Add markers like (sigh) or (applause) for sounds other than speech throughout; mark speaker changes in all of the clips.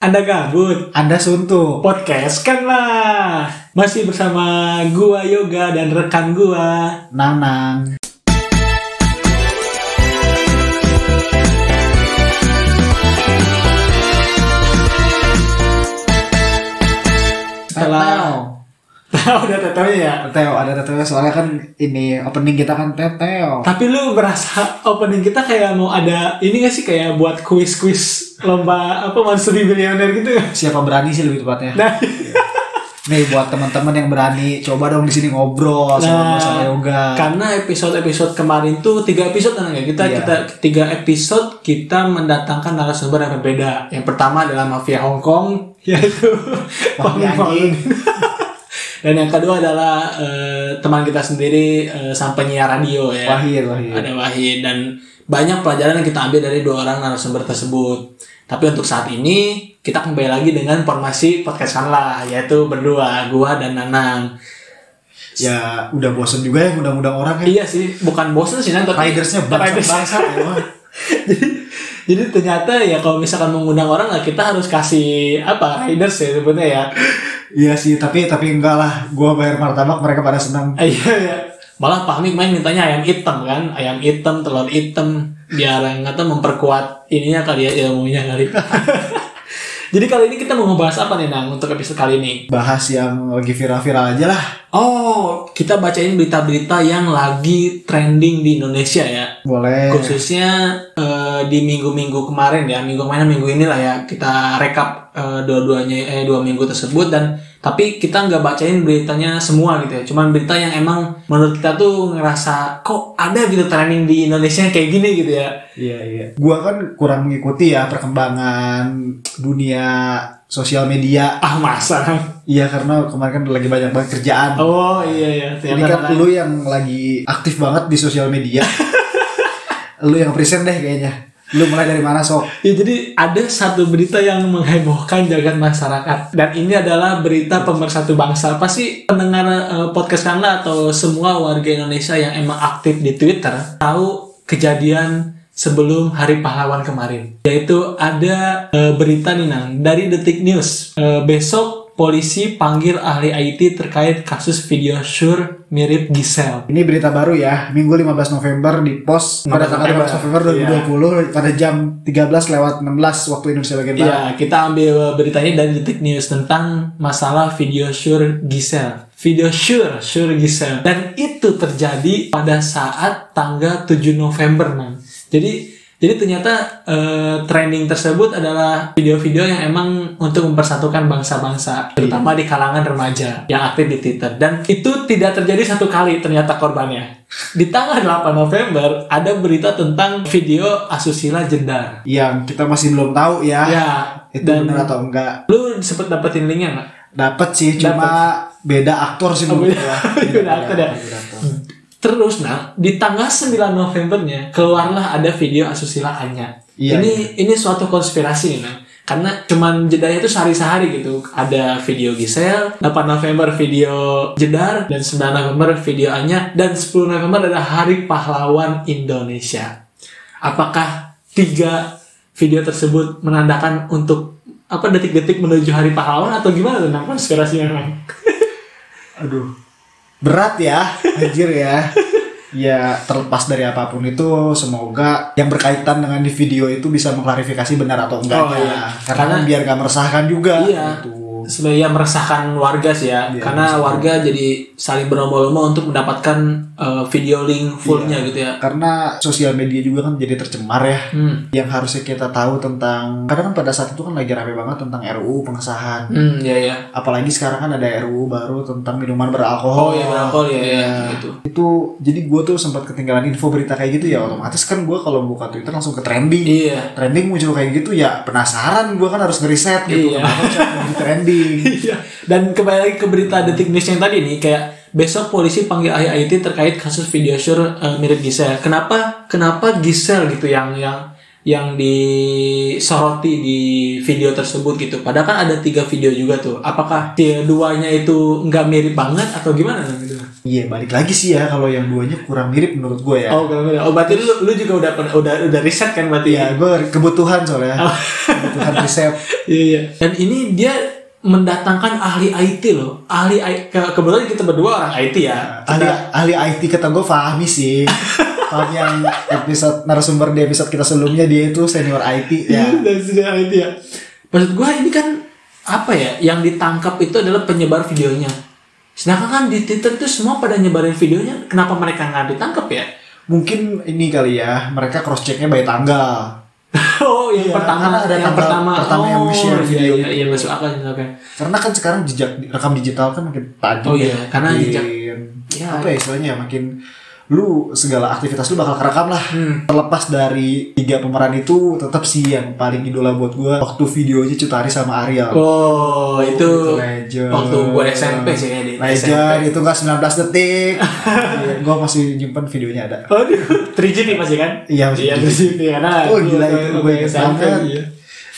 Speaker 1: Anda gabut?
Speaker 2: Anda suntuk.
Speaker 1: Podcast kan lah. Masih bersama gua Yoga dan rekan gua.
Speaker 2: Nanang.
Speaker 1: Setelah udah tetenya ya.
Speaker 2: Teteo, ada teteo soalnya kan ini opening kita kan teteo.
Speaker 1: Tapi lu berasa opening kita kayak mau ada ini gak sih kayak buat kuis-kuis lomba apa Monster Billionaire gitu ya?
Speaker 2: Siapa berani sih lebih tepatnya?
Speaker 1: Nah, (laughs)
Speaker 2: Nih buat teman-teman yang berani, coba dong di sini ngobrol sama
Speaker 1: Nah,
Speaker 2: sama Yoga.
Speaker 1: karena episode-episode kemarin tuh tiga episode kan ya kita
Speaker 2: Iya.
Speaker 1: kita tiga episode kita mendatangkan narasumber yang berbeda. Yang pertama adalah mafia Hong Kong yaitu
Speaker 2: Wah, anjing.
Speaker 1: Dan yang kedua adalah eh, teman kita sendiri eh, sang penyiar radio ya.
Speaker 2: Wahid, Wahid.
Speaker 1: Ada Wahid dan banyak pelajaran yang kita ambil dari dua orang narasumber tersebut. Tapi untuk saat ini kita kembali lagi dengan formasi podcast lah yaitu berdua gua dan Nanang.
Speaker 2: Ya udah bosen juga ya undang-undang orang ya.
Speaker 1: Iya sih, bukan bosen sih Nan, tapi
Speaker 2: Ridersnya
Speaker 1: Riders.
Speaker 2: bangsa-bangsa ya. (laughs)
Speaker 1: jadi, jadi ternyata ya kalau misalkan mengundang orang lah kita harus kasih apa riders ya sebetulnya ya.
Speaker 2: Iya sih, tapi tapi enggak lah. Gua bayar martabak mereka pada senang. (laughs)
Speaker 1: Iya ya. Malah Pak Mik main mintanya ayam hitam kan, ayam hitam, telur hitam, biar kata memperkuat ininya kali ya ilmunya kali. (laughs) Jadi kali ini kita mau ngebahas apa nih Nang untuk episode kali ini?
Speaker 2: Bahas yang lagi viral-viral aja lah.
Speaker 1: Oh, kita bacain berita-berita yang lagi trending di Indonesia ya.
Speaker 2: Boleh.
Speaker 1: khususnya eh, di minggu-minggu kemarin ya minggu kemarin minggu inilah ya kita rekap eh, dua-duanya eh dua minggu tersebut dan tapi kita nggak bacain beritanya semua gitu ya cuman berita yang emang menurut kita tuh ngerasa kok ada gitu trending di Indonesia kayak gini gitu ya
Speaker 2: Iya iya. Gua kan kurang mengikuti ya perkembangan dunia sosial media.
Speaker 1: ah masa
Speaker 2: Iya karena kemarin kan lagi banyak banget kerjaan.
Speaker 1: oh iya iya
Speaker 2: Ini kan lu yang lagi aktif banget di sosial media. (laughs) lu yang present deh kayaknya. Lu mulai dari mana sok?
Speaker 1: Ya, jadi ada satu berita yang menghebohkan jagat masyarakat dan ini adalah berita pemersatu bangsa. Pasti pendengar eh, podcast Kanda atau semua warga Indonesia yang emang aktif di Twitter tahu kejadian sebelum Hari Pahlawan kemarin. Yaitu ada eh, berita nih Nang dari Detik News. Eh, besok polisi panggil ahli IT terkait kasus video sure mirip Giselle.
Speaker 2: Ini berita baru ya, Minggu 15 November di post pada
Speaker 1: 15
Speaker 2: tanggal 15 November
Speaker 1: Iya.
Speaker 2: 2020 pada jam 13 lewat 16 waktu Indonesia bagian barat.
Speaker 1: Iya, kita ambil beritanya dari Detik News tentang masalah video sure Giselle. Video sure, sure Giselle. Dan itu terjadi pada saat tanggal 7 November, Nang. Jadi jadi ternyata eh, trending tersebut adalah video-video yang emang untuk mempersatukan bangsa-bangsa, terutama di kalangan remaja yang aktif di Twitter. Dan itu tidak terjadi satu kali ternyata korbannya. Di tanggal 8 November ada berita tentang video asusila jedar.
Speaker 2: Yang kita masih belum tahu ya.
Speaker 1: Ya,
Speaker 2: Itu
Speaker 1: dan
Speaker 2: benar atau enggak?
Speaker 1: lu sempet dapetin linknya nggak?
Speaker 2: Dapat sih, cuma beda aktor sih
Speaker 1: Oh, beda.
Speaker 2: gua. (laughs)
Speaker 1: Beda aktor ya?
Speaker 2: beda aktor.
Speaker 1: Terus nah di tanggal 9 Novembernya keluarlah ada video asusila hanya.
Speaker 2: Iya,
Speaker 1: ini ini suatu konspirasi nih nah. Karena cuman jedanya itu sehari-sehari gitu. Ada video Giselle, 8 November video Jedar, dan 9 November video Anya, dan 10 November ada Hari Pahlawan Indonesia. Apakah tiga video tersebut menandakan untuk apa detik-detik menuju Hari Pahlawan atau gimana tentang konspirasinya memang? (laughs)
Speaker 2: Aduh. Berat ya, anjir ya. Ya terlepas dari apa pun itu semoga yang berkaitan dengan di video itu bisa mengklarifikasi benar atau enggaknya.
Speaker 1: Oh, iya.
Speaker 2: Karena,
Speaker 1: Karena-
Speaker 2: biar gak meresahkan juga.
Speaker 1: Iya.
Speaker 2: Gitu.
Speaker 1: Sebenarnya meresahkan warga sih ya
Speaker 2: Iya,
Speaker 1: karena
Speaker 2: meresahkan.
Speaker 1: warga jadi saling berlomba-lomba untuk mendapatkan uh, video link fullnya gitu ya
Speaker 2: Karena sosial media juga kan jadi tercemar ya.
Speaker 1: hmm.
Speaker 2: Yang harusnya kita tahu tentang karena kan pada saat itu kan lagi rame banget tentang RUU pengesahan.
Speaker 1: hmm ya ya
Speaker 2: Apalagi sekarang kan ada RUU baru tentang minuman
Speaker 1: oh
Speaker 2: beralkohol.
Speaker 1: ya beralkohol ya, ya
Speaker 2: Iya.
Speaker 1: gitu
Speaker 2: Itu jadi gue tuh sempat ketinggalan info berita kayak gitu ya otomatis kan gue kalau buka Twitter langsung ke trending.
Speaker 1: iya
Speaker 2: Trending muncul kayak gitu ya penasaran gue kan harus ngeriset gitu
Speaker 1: Iya.
Speaker 2: kenapa bisa (laughs) trending. (laughs)
Speaker 1: Iya. dan kembali lagi ke berita detik news yang tadi nih kayak besok polisi panggil ahli IT terkait kasus video sure uh, mirip Giselle kenapa kenapa Giselle gitu yang yang yang disoroti di video tersebut gitu. Padahal kan ada tiga video juga tuh. Apakah keduanya itu nggak mirip banget atau gimana gitu?
Speaker 2: Iya balik lagi sih ya kalau yang duanya kurang mirip menurut gue ya.
Speaker 1: Oh, kalau mirip. oh berarti lu, lu juga udah udah udah riset kan berarti
Speaker 2: Iya, gue kebutuhan soalnya.
Speaker 1: Oh.
Speaker 2: kebutuhan riset. (laughs)
Speaker 1: Iya, iya. Dan ini dia mendatangkan ahli IT loh. Ahli I- ke- kebetulan kita berdua orang IT ya.
Speaker 2: ahli ahli IT kata gue Fahmi sih. (laughs) Fahmi yang episode narasumber di episode kita sebelumnya dia itu senior IT ya.
Speaker 1: Dan sudah IT ya. Maksud gua ini kan apa ya? Yang ditangkap itu adalah penyebar videonya. Sedangkan kan di Twitter itu semua pada nyebarin videonya. Kenapa mereka nggak ditangkap ya?
Speaker 2: Mungkin ini kali ya, mereka cross checknya by tanggal. (laughs)
Speaker 1: Oh, yang
Speaker 2: Iya,
Speaker 1: pertama,
Speaker 2: karena ada
Speaker 1: yang pertama,
Speaker 2: pertama yang
Speaker 1: oh,
Speaker 2: share
Speaker 1: iya,
Speaker 2: video
Speaker 1: iya, iya,
Speaker 2: itu.
Speaker 1: masuk akal, akal.
Speaker 2: Karena kan sekarang jejak rekam digital kan makin tajam.
Speaker 1: Oh iya,
Speaker 2: ya.
Speaker 1: karena
Speaker 2: Makin-
Speaker 1: jejak- ya.
Speaker 2: apa ya istilahnya makin lu segala aktivitas lu bakal kerekam lah.
Speaker 1: Hmm.
Speaker 2: Terlepas dari tiga pemeran itu tetap sih yang paling idola buat gua waktu videonya Cutari sama Ariel.
Speaker 1: Oh, itu
Speaker 2: legend.
Speaker 1: waktu gua SMP sih ya
Speaker 2: Legend itu kan 19 detik. (laughs) Iya, gua masih nyimpen videonya ada.
Speaker 1: Aduh, 3GP masih kan?
Speaker 2: Iya, masih
Speaker 1: Iya,
Speaker 2: 3GP.
Speaker 1: 3GP karena
Speaker 2: Oh, gila itu, gue inget
Speaker 1: SMP,
Speaker 2: banget.
Speaker 1: iya.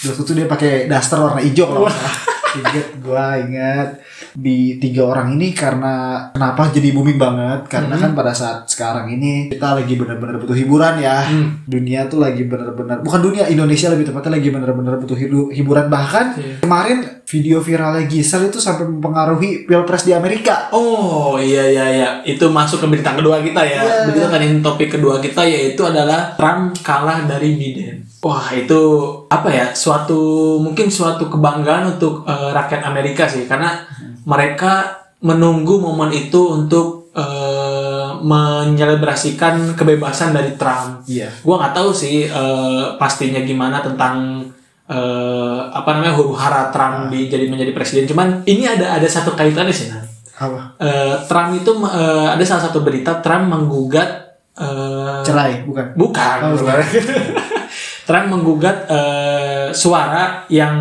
Speaker 2: Waktu itu dia pakai daster warna hijau kalau nggak salah. Ingat gue ingat di tiga orang ini karena kenapa jadi booming banget karena
Speaker 1: Hmm.
Speaker 2: kan pada saat sekarang ini kita lagi benar-benar butuh hiburan ya
Speaker 1: Hmm.
Speaker 2: dunia tuh lagi benar-benar bukan dunia Indonesia lebih tepatnya lagi benar-benar butuh hiburan bahkan
Speaker 1: Iya.
Speaker 2: kemarin video viralnya Gisel itu sampai mempengaruhi pilpres di Amerika
Speaker 1: Oh iya iya iya itu masuk ke berita kedua kita ya.
Speaker 2: Iya.
Speaker 1: Berita kan ini topik kedua kita yaitu adalah Trump kalah dari Biden. Wah itu apa ya suatu mungkin suatu kebanggaan untuk eh, rakyat Amerika sih karena mereka menunggu momen itu untuk eh, menyelebrasikan kebebasan dari Trump.
Speaker 2: iya
Speaker 1: Gua nggak tahu sih eh, pastinya gimana tentang eh, apa namanya huru hara Trump di, jadi menjadi presiden. Cuman ini ada ada satu kaitannya sih Nan.
Speaker 2: apa
Speaker 1: Eh, Trump itu eh, ada salah satu berita Trump menggugat eh,
Speaker 2: cerai bukan
Speaker 1: bukan
Speaker 2: Oh,
Speaker 1: bukan. (laughs) Trump menggugat eh, suara yang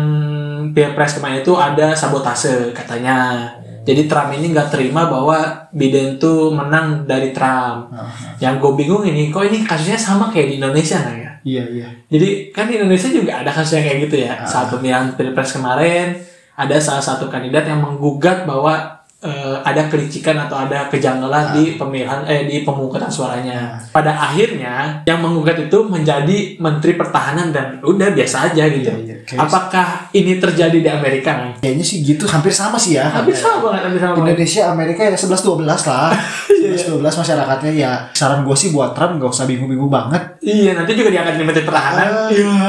Speaker 1: pilpres kemarin itu ada sabotase katanya. Jadi Trump ini nggak terima bahwa Biden tuh menang dari Trump.
Speaker 2: Ah,
Speaker 1: Yang gue bingung ini, kok ini kasusnya sama kayak di Indonesia nggak ya?
Speaker 2: iya iya
Speaker 1: Jadi kan di Indonesia juga ada kasus yang kayak gitu ya.
Speaker 2: Ah.
Speaker 1: Saat pemilihan pilpres kemarin ada salah satu kandidat yang menggugat bahwa eh, ada kelicikan atau ada kejanggalan di pemilihan eh di pemungutan suaranya. Pada akhirnya yang menggugat itu menjadi Menteri Pertahanan dan udah biasa aja gitu.
Speaker 2: Iya, iya.
Speaker 1: Apakah ini terjadi di Amerika? Nang?
Speaker 2: Kayaknya sih gitu hampir sama sih ya.
Speaker 1: Hampir sama banget, hampir sama.
Speaker 2: Indonesia Amerika ya 11 12 lah. (laughs) 11 12 masyarakatnya ya. Saran gue sih buat Trump gak usah bingung-bingung banget.
Speaker 1: Iya, nanti juga diangkat jadi Menteri Pertahanan.
Speaker 2: Ah.
Speaker 1: Iya. (laughs)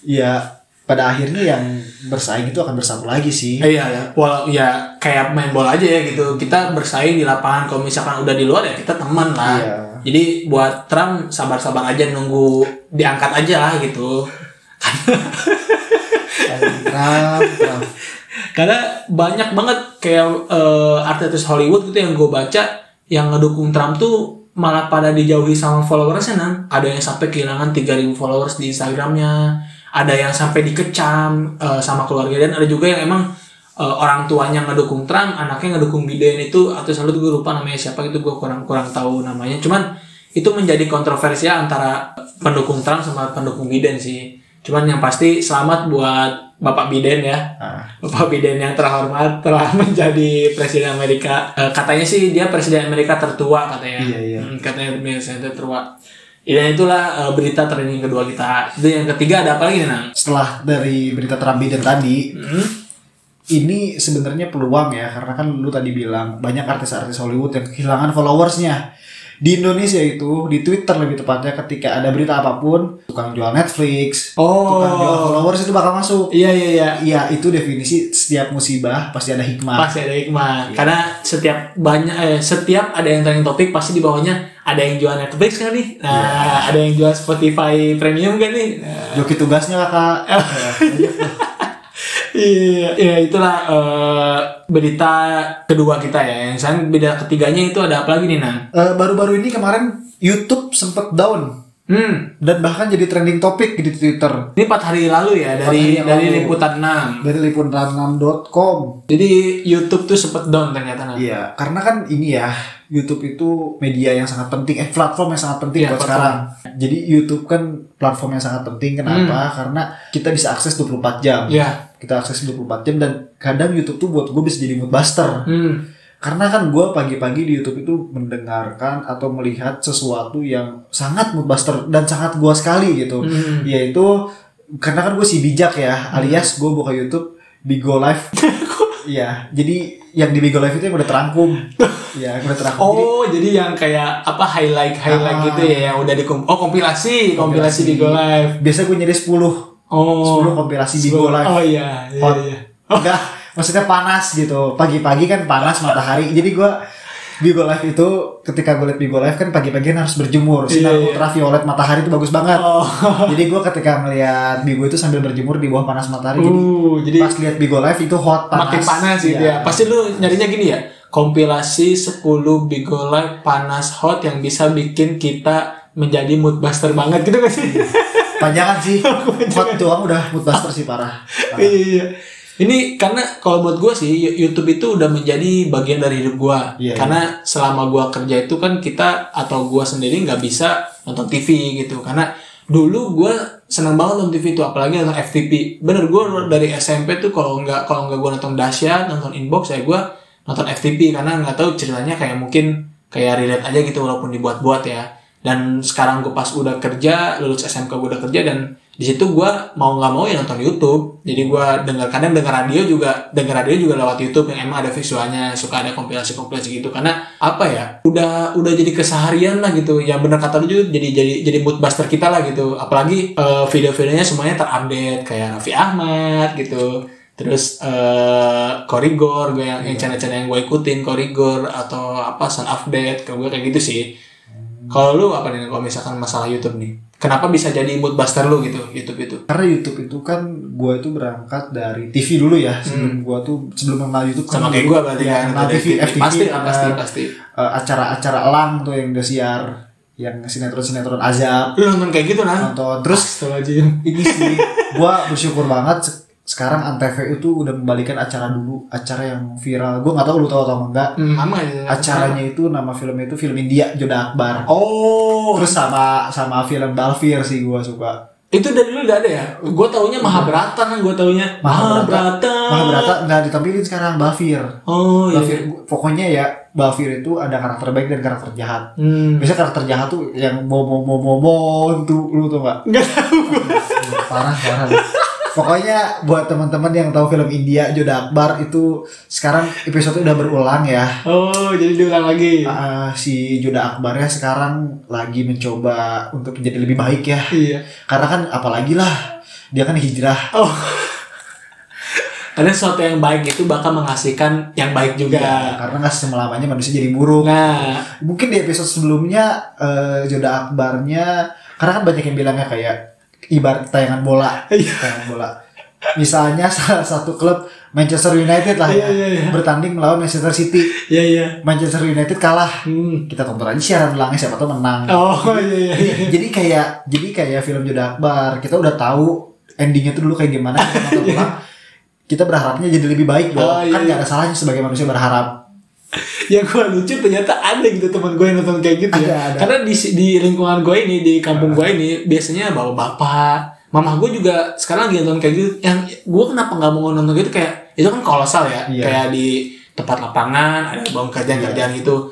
Speaker 2: Ya pada akhirnya yang bersaing itu akan bersatu lagi sih.
Speaker 1: Iya ya, walau ya kayak main bola aja ya gitu. Kita bersaing di lapangan. Kalau misalkan udah di luar ya kita teman lah.
Speaker 2: Iya.
Speaker 1: Jadi buat Trump sabar-sabar aja nunggu diangkat aja lah gitu.
Speaker 2: Trump, Trump.
Speaker 1: Karena banyak banget kayak eh, artis Hollywood gitu yang gue baca yang ngedukung Trump tuh malah pada dijauhi sama followersnya nan. Ada yang sampai kehilangan 3000 followers di Instagramnya. Ada yang sampai dikecam eh, sama keluarga dan ada juga yang emang eh, orang tuanya ngedukung Trump, anaknya ngedukung Biden itu atau selalu gue lupa namanya siapa itu gue kurang kurang tahu namanya. Cuman itu menjadi kontroversial antara pendukung Trump sama pendukung Biden sih. Cuman yang pasti selamat buat Bapak Biden ya.
Speaker 2: Nah,
Speaker 1: Bapak Biden yang terhormat telah (laughs) menjadi presiden Amerika. Eh, katanya sih dia presiden Amerika tertua katanya.
Speaker 2: Iya, iya.
Speaker 1: Hmm, katanya presiden tertua. Dan itulah eh, berita trending kedua kita. Itu yang ketiga ada apa lagi nih, Nang?
Speaker 2: setelah dari berita Trump Biden tadi,
Speaker 1: Hmm?
Speaker 2: ini sebenarnya peluang ya karena kan lu tadi bilang banyak artis-artis Hollywood yang kehilangan followersnya di Indonesia itu di Twitter lebih tepatnya ketika ada berita apa pun tukang jual Netflix tukang jual
Speaker 1: Oh.
Speaker 2: followers itu bakal masuk
Speaker 1: Iya iya iya.
Speaker 2: Iya itu definisi setiap musibah pasti ada hikmah
Speaker 1: Pasti ada hikmah. Karena setiap banyak eh, setiap ada yang trending topik pasti di bawahnya ada yang jual Netflix kan nih. Nah, ada yang jual Spotify Premium kan nih. Nah,
Speaker 2: Joki tugasnya kakak (laughs) Ya, tuh.
Speaker 1: Iya, iya itulah eh, berita kedua kita ya. Yang berita ketiganya itu ada apa lagi nih, Nang?
Speaker 2: Eh, baru-baru ini kemarin YouTube sempet down
Speaker 1: Hmm.
Speaker 2: dan bahkan jadi trending topik di Twitter
Speaker 1: Ini empat hari lalu ya dari dari
Speaker 2: lalu.
Speaker 1: liputan 6.
Speaker 2: dari liputan6.com.
Speaker 1: Jadi YouTube tuh sempet down ternyata. Nah.
Speaker 2: Iya, karena kan ini ya YouTube itu media yang sangat penting, eh platform yang sangat penting
Speaker 1: Iya,
Speaker 2: buat
Speaker 1: platform.
Speaker 2: sekarang. Jadi YouTube kan platform yang sangat penting. Kenapa? Karena kita bisa akses 24 jam.
Speaker 1: Iya.
Speaker 2: Kita akses 24 jam dan kadang YouTube tuh buat gue bisa jadi mood buster.
Speaker 1: Hmm.
Speaker 2: Karena kan gue pagi-pagi di YouTube itu mendengarkan atau melihat sesuatu yang sangat mood buster dan sangat gue sekali gitu.
Speaker 1: Hmm.
Speaker 2: Yaitu karena kan gue si bijak ya, alias gue buka YouTube Bigo Live. (laughs) Iya, jadi yang di Bigo Live itu yang udah terangkum. (laughs) Iya, yang udah terangkum. Jadi,
Speaker 1: Oh, jadi yang kayak apa highlight highlight
Speaker 2: Ah.
Speaker 1: gitu ya yang udah di oh kompilasi, kompilasi
Speaker 2: Kompilasi.
Speaker 1: di Go Live.
Speaker 2: biasa gue nyari 10
Speaker 1: Oh.
Speaker 2: 10 kompilasi Bigo Live.
Speaker 1: Oh iya, iya,
Speaker 2: Hot.
Speaker 1: iya.
Speaker 2: Enggak, (laughs) maksudnya panas gitu. Pagi-pagi kan panas matahari. Jadi gue Bigo Live itu ketika gue liat Bigo Live kan pagi-pagi harus berjemur. Sinar
Speaker 1: Iya, iya.
Speaker 2: ultraviolet matahari itu bagus banget.
Speaker 1: Oh.
Speaker 2: Jadi gue ketika ngeliat Bigo itu sambil berjemur di bawah panas matahari. Jadi
Speaker 1: Uh, jadi
Speaker 2: pas lihat Bigo Live itu hot panas.
Speaker 1: makin panas gitu
Speaker 2: Iya.
Speaker 1: ya. Pasti lu nyarinya gini ya. Kompilasi 10 Bigo Live panas hot yang bisa bikin kita menjadi mood buster banget gitu kan sih?
Speaker 2: Panjangan sih. (laughs) hot doang udah mood buster sih parah. Parah.
Speaker 1: Iya. Ini karena kalau buat gue sih YouTube itu udah menjadi bagian dari hidup gue.
Speaker 2: Iya,
Speaker 1: karena selama gue kerja itu kan kita atau gue sendiri nggak bisa nonton TV gitu. Karena dulu gue seneng banget nonton TV itu, apalagi nonton FTP. Bener gue dari SMP tuh kalau nggak kalau nggak gue nonton dahsyat, nonton inbox ya gue nonton FTP karena nggak tahu ceritanya kayak mungkin kayak relate aja gitu walaupun dibuat-buat ya. Dan sekarang gue pas udah kerja, lulus SMK gue udah kerja dan di situ gue mau nggak mau ya nonton YouTube. Jadi gue dengar kadang dengar radio juga dengar radio juga lewat YouTube yang emang ada visualnya suka ada kompilasi kompilasi gitu. Karena apa ya udah udah jadi keseharian lah gitu. Ya bener kata lu juga jadi jadi jadi mood buster kita lah gitu. Apalagi eh, video-videonya semuanya terupdate kayak Raffi Ahmad gitu. Terus eh Korigor gue yang, yang channel-channel yang gue ikutin Korigor atau apa Sun Update kayak gue kayak gitu sih. Kalau lu apa nih kalau misalkan masalah YouTube nih kenapa bisa jadi mood buster lu gitu YouTube itu?
Speaker 2: Karena YouTube itu kan gue itu berangkat dari TV dulu ya sebelum gue tuh sebelum mengenal YouTube
Speaker 1: Hmm. sama
Speaker 2: kan
Speaker 1: kayak gue berarti
Speaker 2: ya,
Speaker 1: kan
Speaker 2: kenal TV,
Speaker 1: TV.
Speaker 2: FTV
Speaker 1: pasti
Speaker 2: ada,
Speaker 1: pasti pasti.
Speaker 2: eh, acara-acara elang tuh yang udah siar yang sinetron-sinetron azab.
Speaker 1: Lu nonton kayak gitu nah
Speaker 2: nonton terus ini sih gue bersyukur banget sekarang Antv itu udah membalikan acara dulu acara yang viral. Gue nggak tahu lu tahu atau enggak.
Speaker 1: Hmm, sama ya
Speaker 2: acaranya itu nama filmnya itu film India Joda Akbar.
Speaker 1: Oh.
Speaker 2: Terus sama sama film Balfir sih gue suka.
Speaker 1: Itu dari dulu udah ada ya? Gue taunya Mahabharata kan gue taunya
Speaker 2: Mahabharata. Mahabharata nggak ditampilin sekarang Balfir.
Speaker 1: Oh iya.
Speaker 2: Balfir pokoknya ya Balfir itu ada karakter baik dan karakter jahat.
Speaker 1: Hmm.
Speaker 2: biasanya karakter jahat tuh yang mau mau mau mau mau tuh lu tuh nggak?
Speaker 1: Nggak tahu
Speaker 2: parah parah pokoknya buat teman-teman yang tahu film India Joda Akbar itu sekarang episode udah berulang ya.
Speaker 1: Oh jadi diulang lagi.
Speaker 2: Ah, si Joda Akbarnya sekarang lagi mencoba untuk menjadi lebih baik ya.
Speaker 1: Iya.
Speaker 2: Karena kan apalagi lah dia kan hijrah.
Speaker 1: Oh. (laughs) Karena sesuatu yang baik itu bakal menghasilkan yang baik juga.
Speaker 2: Ya, karena nggak selamanya manusia jadi buruk.
Speaker 1: Nah.
Speaker 2: Mungkin di episode sebelumnya eh, Joda Akbarnya karena kan banyak yang bilangnya kayak ibarat tayangan bola.
Speaker 1: Iya.
Speaker 2: tayangan bola. Misalnya salah satu klub Manchester United lah ya
Speaker 1: Iya, iya, iya.
Speaker 2: bertanding melawan Manchester City.
Speaker 1: Iya iya.
Speaker 2: Manchester United kalah.
Speaker 1: Hmm.
Speaker 2: kita tonton aja siaran ulangnya siapa tuh menang.
Speaker 1: Oh iya iya
Speaker 2: jadi, jadi kayak jadi kayak film Joda Akbar. Kita udah tahu endingnya tuh dulu kayak gimana kita nonton (laughs) ulang. Kita berharapnya jadi lebih baik dong.
Speaker 1: Oh, iya,
Speaker 2: kan nggak ada salahnya sebagai manusia berharap (laughs)
Speaker 1: yang gue lucu ternyata ada gitu teman gue yang nonton kayak gitu ya.
Speaker 2: Ada.
Speaker 1: karena di di lingkungan gue ini di kampung gue ini biasanya bawa bapak. Mama gue juga sekarang lagi nonton kayak gitu. Yang gue kenapa nggak mau nonton gitu kayak itu kan kolosal ya.
Speaker 2: Iya.
Speaker 1: kayak di tempat lapangan ada bangun kerjaan-kerjaan gitu.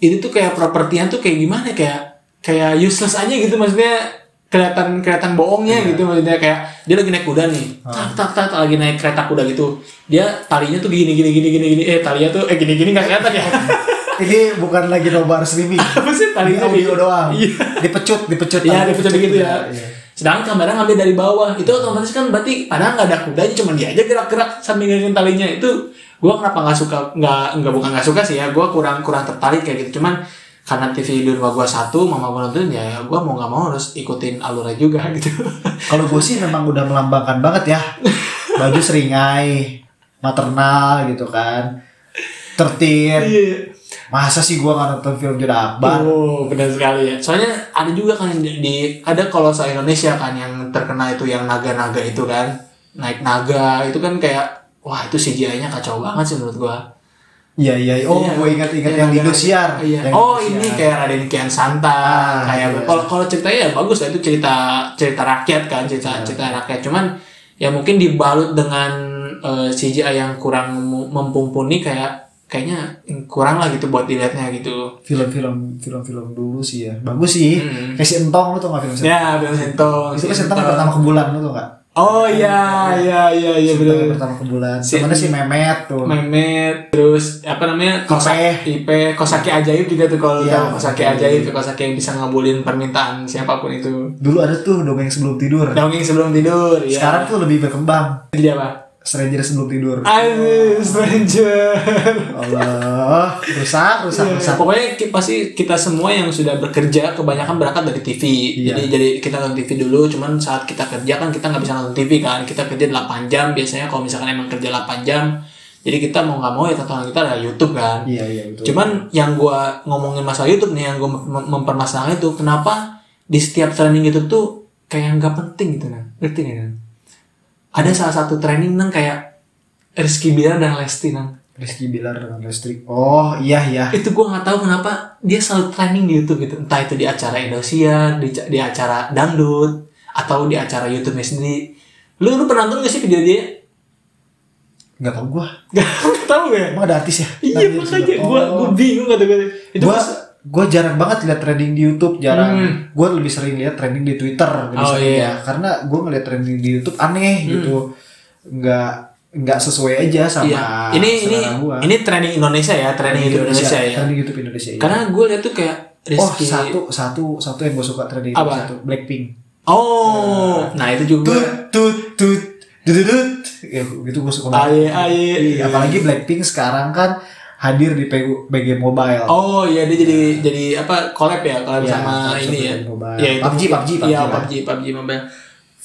Speaker 1: Itu tuh kayak propertian tuh kayak gimana ya, kayak kayak useless aja gitu maksudnya kelihatan kelihatan bohongnya
Speaker 2: Iya.
Speaker 1: gitu maksudnya kayak dia lagi naik kuda nih. Tak tak tak tak, lagi naik kereta kuda gitu. Dia talinya tuh gini gini gini gini gini. Eh talinya tuh eh gini gini nggak kelihatan ya? (laughs)
Speaker 2: Ini bukan lagi nobar streaming (laughs)
Speaker 1: apa sih talinya
Speaker 2: audio doang.
Speaker 1: Iya.
Speaker 2: Dipecut dipecut.
Speaker 1: Iya, dipecut gitu ya.
Speaker 2: Iya.
Speaker 1: sedangkan kamera ngambil dari bawah. Itu otomatis kan berarti padahal nggak ada kudanya cuma dia aja gerak-gerak sambil ngeliatin talinya. Itu gua kenapa nggak suka nggak nggak bukan nggak suka sih ya. Gua kurang kurang tertarik kayak gitu. Cuman karena TV di rumah gua satu mama gua nonton ya gua mau nggak mau harus ikutin alurnya juga (laughs) gitu
Speaker 2: kalau gue sih memang udah melambangkan banget ya baju seringai maternal gitu kan tertib
Speaker 1: Iya.
Speaker 2: Masa sih gua nggak nonton film Jodah Akbar?
Speaker 1: Oh, benar sekali ya. Soalnya ada juga kan di, di- ada kalau se Indonesia kan yang terkena itu yang naga-naga itu kan. Naik naga itu kan kayak wah itu CGI-nya kacau banget sih menurut gua.
Speaker 2: Iya iya. Oh,
Speaker 1: Iya.
Speaker 2: gue ingat-ingat
Speaker 1: Iya,
Speaker 2: yang di. Indosiar.
Speaker 1: Iya.
Speaker 2: Yang
Speaker 1: Oh,
Speaker 2: Indosiar.
Speaker 1: ini kayak Raden Kian Santang,
Speaker 2: Ah,
Speaker 1: kayak
Speaker 2: iya.
Speaker 1: kalau kalau ceritanya ya bagus lah itu cerita cerita rakyat kan, cerita
Speaker 2: Iya.
Speaker 1: cerita rakyat. Cuman ya mungkin dibalut dengan eh, CGI yang kurang mumpuni kayak kayaknya kurang lah gitu buat dilihatnya gitu.
Speaker 2: film-film film-film dulu sih ya. Bagus sih.
Speaker 1: Hmm.
Speaker 2: Kayak si Entong lu tau gak film Entong?
Speaker 1: Ya, Bang Sentong.
Speaker 2: Itu kan Entong yang pertama ke bulan lu tau gak?
Speaker 1: Oh iya, iya, iya, iya
Speaker 2: Si Entong yang
Speaker 1: benar.
Speaker 2: pertama ke bulan.
Speaker 1: Si-
Speaker 2: Temennya si Memet tuh.
Speaker 1: Memet, terus apa namanya? Kosaki, Ipe, Kosaki ajaib juga tuh kalau
Speaker 2: Iya,
Speaker 1: tahu Kosaki
Speaker 2: Kosaki
Speaker 1: ajaib, tuh Kosaki yang bisa ngabulin permintaan siapa pun itu.
Speaker 2: Dulu ada tuh dongeng sebelum tidur.
Speaker 1: Dongeng sebelum tidur, ya.
Speaker 2: Sekarang tuh lebih berkembang.
Speaker 1: jadi apa?
Speaker 2: Stranger sebelum tidur.
Speaker 1: Aduh, stranger.
Speaker 2: Allah, rusak, rusak,
Speaker 1: Iya,
Speaker 2: rusak.
Speaker 1: Pokoknya pasti kita semua yang sudah bekerja kebanyakan berangkat dari TV.
Speaker 2: Iya.
Speaker 1: Jadi jadi kita nonton TV dulu, cuman saat kita kerja kan kita nggak bisa nonton TV kan. Kita kerja 8 jam biasanya kalau misalkan emang kerja 8 jam. Jadi kita mau nggak mau ya tontonan kita ada YouTube kan.
Speaker 2: Iya, iya betul.
Speaker 1: Cuman yang gua ngomongin masalah YouTube nih, yang gua mem- mempermasalahkan itu kenapa di setiap training YouTube tuh kayak nggak penting gitu kan? Ngerti nggak kan? Ada salah satu training nang kayak Rizky Bilar dan Lesti nang.
Speaker 2: Rizky Bilar dengan listrik. Oh, iya iya.
Speaker 1: Itu gua nggak tahu kenapa dia selalu training di YouTube gitu. Entah itu di acara Indosiar, di, di acara dangdut, atau di acara YouTube-nya sendiri. Lu lu pernah nonton gak sih video dia?
Speaker 2: Enggak tau gua. (laughs)
Speaker 1: Gak tahu ya?
Speaker 2: Emang ada artis ya?
Speaker 1: Iya makanya gua gua
Speaker 2: Oh.
Speaker 1: bingung kata gue. Itu
Speaker 2: gua
Speaker 1: pas-
Speaker 2: gua jarang banget lihat trending di YouTube, jarang.
Speaker 1: Hmm.
Speaker 2: Gua lebih sering lihat trending di Twitter lebih
Speaker 1: Oh,
Speaker 2: sering
Speaker 1: iya.
Speaker 2: ya. Karena gua ngeliat trending di YouTube aneh
Speaker 1: Hmm.
Speaker 2: gitu. Enggak enggak sesuai aja sama
Speaker 1: Iya. Ini ini
Speaker 2: gua.
Speaker 1: ini training Indonesia ya, training YouTube Indonesia, ya.
Speaker 2: Trending YouTube Indonesia. iya.
Speaker 1: Karena gue lihat tuh kayak
Speaker 2: oh,
Speaker 1: Rizky.
Speaker 2: satu satu satu yang gua suka trending
Speaker 1: Apa?
Speaker 2: itu satu Blackpink.
Speaker 1: Oh, nah itu juga.
Speaker 2: Tut tut tut dududut. Ya, gitu gua suka banget.
Speaker 1: Aye aye.
Speaker 2: Iya, apalagi Blackpink sekarang kan hadir di PG, BG Mobile.
Speaker 1: Oh iya dia jadi jadi apa collab ya collab
Speaker 2: Iya,
Speaker 1: sama
Speaker 2: collab
Speaker 1: ini
Speaker 2: sama
Speaker 1: ya.
Speaker 2: Mobile.
Speaker 1: Ya itu
Speaker 2: PUBG, PUBG,
Speaker 1: Iya
Speaker 2: PUBG,
Speaker 1: PUBG PUBG Mobile.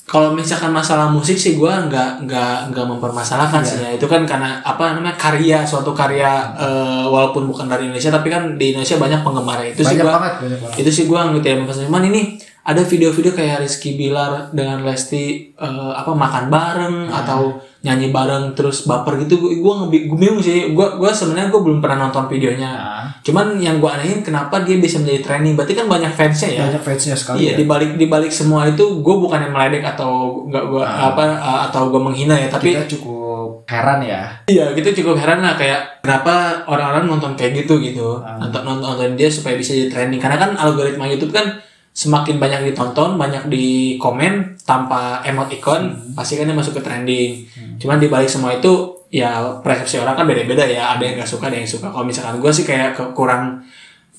Speaker 1: Kalau misalkan masalah musik sih gue nggak nggak nggak mempermasalahkan
Speaker 2: Iya.
Speaker 1: sih ya itu kan karena apa namanya karya suatu karya eh, walaupun bukan dari Indonesia tapi kan di Indonesia banyak penggemarnya itu sih
Speaker 2: banyak banyak banget.
Speaker 1: itu sih gue nggak tidak mempermasalahkan cuman ini ada video-video kayak Rizky Bilar dengan Lesti eh, apa makan bareng
Speaker 2: Hmm.
Speaker 1: atau nyanyi bareng terus baper gitu gue gue bingung sih gue gue sebenarnya gue belum pernah nonton videonya
Speaker 2: Nah,
Speaker 1: Cuman yang gue anehin kenapa dia bisa menjadi training? Berarti kan banyak fansnya ya.
Speaker 2: banyak fansnya sekali.
Speaker 1: Iya
Speaker 2: ya.
Speaker 1: di balik di balik semua itu gue bukan yang meledek atau nggak gue apa uh, atau gue menghina ya tapi
Speaker 2: Kita cukup heran ya.
Speaker 1: iya kita cukup heran lah kayak kenapa orang-orang nonton kayak gitu gitu
Speaker 2: Ah.
Speaker 1: nonton nonton nonton dia supaya bisa jadi trending karena kan algoritma YouTube kan semakin banyak ditonton banyak di komen tanpa emot ikon pasti kan dia masuk ke trending. Cuman di balik semua itu ya persepsi orang kan beda-beda ya. Ada yang nggak suka ada yang suka. Kalau misalkan gue sih kayak kurang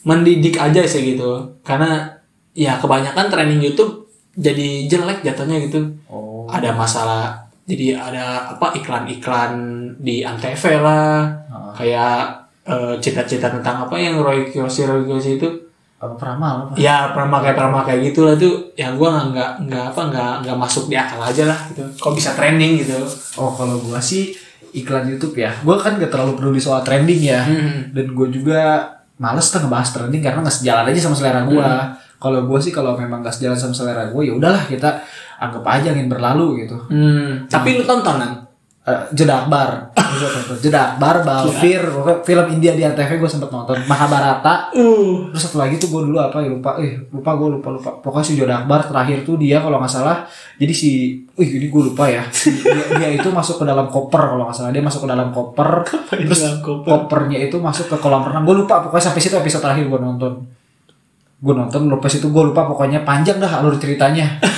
Speaker 1: mendidik aja sih gitu. Karena ya kebanyakan trending YouTube jadi jelek jatuhnya gitu.
Speaker 2: Oh.
Speaker 1: ada masalah jadi ada apa iklan-iklan di antv lah.
Speaker 2: Ah.
Speaker 1: kayak eh, cita-cita tentang apa yang Roy Kiyoshi Roy Kiyoshi itu
Speaker 2: peramal apa?
Speaker 1: ya pernah pakai pernah pakai gitu lah tuh yang gua nggak nggak apa nggak nggak masuk di akal aja lah gitu kok bisa trending gitu
Speaker 2: Oh, kalau gua sih iklan YouTube ya. Gua kan gak terlalu peduli soal trending ya.
Speaker 1: Hmm.
Speaker 2: Dan gue juga males tuh ngebahas trending karena nggak sejalan aja sama selera gua.
Speaker 1: Hmm.
Speaker 2: Kalau gua sih kalau memang nggak sejalan sama selera gua ya udahlah kita anggap aja angin berlalu gitu.
Speaker 1: Hmm, tapi lu tontonan
Speaker 2: Jeda Akbar. Jeda Akbar, Balfir, film India di Antv gue sempet nonton, Mahabharata,
Speaker 1: uh
Speaker 2: Terus satu lagi tuh gue dulu apa ya lupa, eh lupa gue lupa lupa. Pokoknya si Joda Akbar terakhir tuh dia kalau nggak salah, jadi si, wih ini gue lupa ya. (laughs) Dia, dia itu masuk ke dalam koper kalau nggak salah dia masuk ke dalam koper. terus
Speaker 1: dalam koper?
Speaker 2: kopernya itu masuk ke kolam renang. Gue lupa pokoknya sampai situ episode terakhir gue nonton. Gue nonton lupa situ gue lupa pokoknya panjang dah alur ceritanya. (laughs)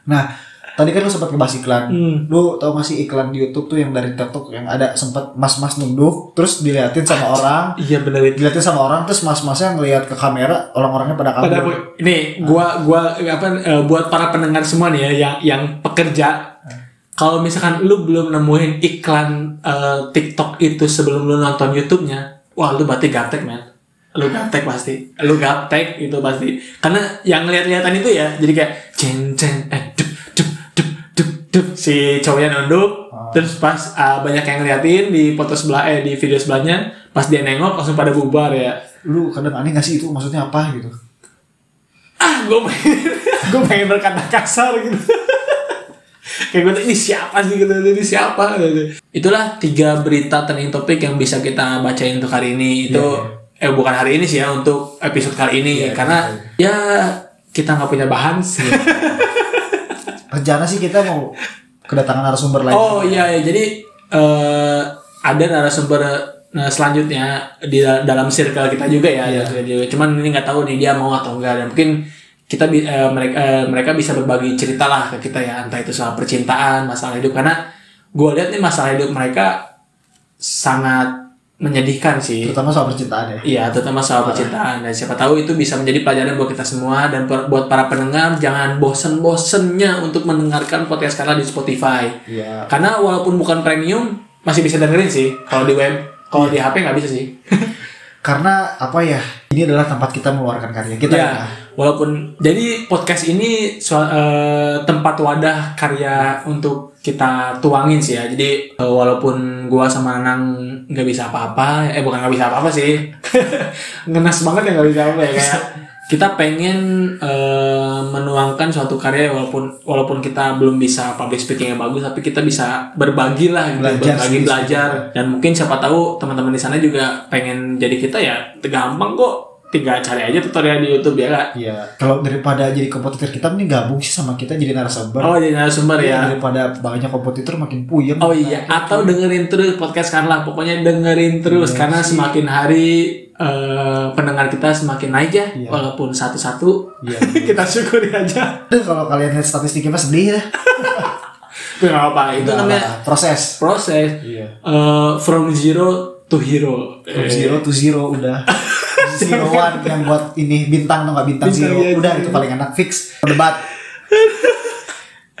Speaker 2: Nah tadi kan lu sempat ngebahas iklan.
Speaker 1: Hmm.
Speaker 2: Lu tau gak sih iklan di YouTube tuh yang dari TikTok yang ada sempat mas-mas nunduk terus diliatin sama (laughs) orang.
Speaker 1: Iya bener itu.
Speaker 2: Dilihatin sama orang terus mas-masnya ngelihat ke kamera orang-orangnya pada
Speaker 1: pada
Speaker 2: kabur.
Speaker 1: ini gua gua apa eh, buat para pendengar semua nih ya yang yang pekerja. Kalau misalkan lu belum nemuin iklan eh, TikTok itu sebelum lu nonton YouTube-nya wah lu berarti gaptek man lu gaptek pasti. Lu gaptek itu pasti. Karena yang lihat-lihatan itu ya jadi kayak ceng ceng eh si cowoknya nunduk terus pas ah, banyak yang ngeliatin di foto sebelah eh di video sebelahnya pas dia nengok langsung pada bubar ya.
Speaker 2: Lu kadang aneh gak sih itu? Maksudnya apa gitu?
Speaker 1: Ah gue pengen gue pengen berkata kasar gitu. Kayak gue ini siapa sih? gitu ini siapa? gitu. itulah tiga berita trending topik yang bisa kita bacain untuk hari ini. Itu eh bukan hari ini sih ya untuk episode kali ini.
Speaker 2: Iya,
Speaker 1: karena ya kita nggak punya bahan sih (laughs)
Speaker 2: rencana sih kita mau kedatangan narasumber lain.
Speaker 1: Oh iya, iya. jadi eh, ada narasumber nah, selanjutnya di dal- dalam circle kita juga ya,
Speaker 2: Iya.
Speaker 1: ya cuman ini nggak tahu nih dia mau atau enggak dan mungkin kita bi- eh, mereka eh, mereka bisa berbagi cerita lah ke kita ya. Entah itu soal percintaan masalah hidup. Karena gue lihat nih masalah hidup mereka sangat menyedihkan sih.
Speaker 2: Terutama soal percintaan ya.
Speaker 1: Iya, terutama soal percintaan. Dan siapa tahu itu bisa menjadi pelajaran buat kita semua dan buat para pendengar. Jangan bosen-bosennya untuk mendengarkan podcast karena di Spotify.
Speaker 2: iya.
Speaker 1: Karena walaupun bukan premium masih bisa dengerin sih kalau di web. Kalau di HP nggak bisa sih. (laughs)
Speaker 2: karena apa ya ini adalah tempat kita meluarkan karya kita
Speaker 1: ya,
Speaker 2: ya.
Speaker 1: walaupun jadi podcast ini sua- eh, tempat wadah karya untuk kita tuangin sih ya. Jadi eh, walaupun gua sama Nanang nggak bisa apa-apa, eh bukan nggak bisa apa-apa sih, (laughs) ngenes banget ya nggak bisa apa ya kayak (laughs) kita pengen eh, menuangkan suatu karya walaupun walaupun kita belum bisa public speaking yang bagus, tapi kita bisa berbagi lah, gitu,
Speaker 2: Belajar
Speaker 1: berbagi
Speaker 2: sih,
Speaker 1: belajar. dan mungkin siapa tahu teman-teman di sana juga pengen jadi kita ya gampang kok. Tinggal cari aja tutorial di YouTube ya kak
Speaker 2: Iya, kalau daripada jadi kompetitor kita mending gabung sih sama kita jadi narasumber.
Speaker 1: oh jadi narasumber
Speaker 2: Iya,
Speaker 1: ya.
Speaker 2: Daripada banyak kompetitor makin puyeng.
Speaker 1: oh iya. Atau dengerin terus podcast Carla pokoknya dengerin terus
Speaker 2: Iya
Speaker 1: karena
Speaker 2: sih.
Speaker 1: semakin hari eh, pendengar kita semakin naik ya
Speaker 2: Iya.
Speaker 1: walaupun satu-satu
Speaker 2: Iya. (laughs)
Speaker 1: kita syukuri aja
Speaker 2: kalau kalian lihat statistiknya mah sedih ya.
Speaker 1: itu (laughs) nggak apa itu
Speaker 2: Nggak
Speaker 1: namanya
Speaker 2: proses.
Speaker 1: proses
Speaker 2: Iya.
Speaker 1: Eh, from zero to hero
Speaker 2: From
Speaker 1: Eh,
Speaker 2: zero to zero udah. (laughs) zero one yang buat ini bintang tuh nggak bintang,
Speaker 1: Bintang,
Speaker 2: zero.
Speaker 1: iya,
Speaker 2: udah
Speaker 1: zero.
Speaker 2: itu paling enak fix debat.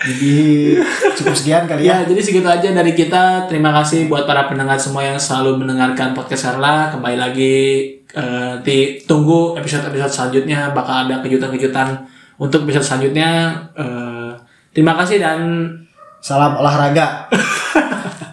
Speaker 2: Jadi cukup sekian kali ya.
Speaker 1: Ya, jadi segitu aja dari kita. Terima kasih buat para pendengar semua yang selalu mendengarkan podcast Carla. Kembali lagi di tunggu episode-episode selanjutnya bakal ada kejutan-kejutan untuk episode selanjutnya. Eh, terima kasih dan
Speaker 2: Salam olahraga. (laughs)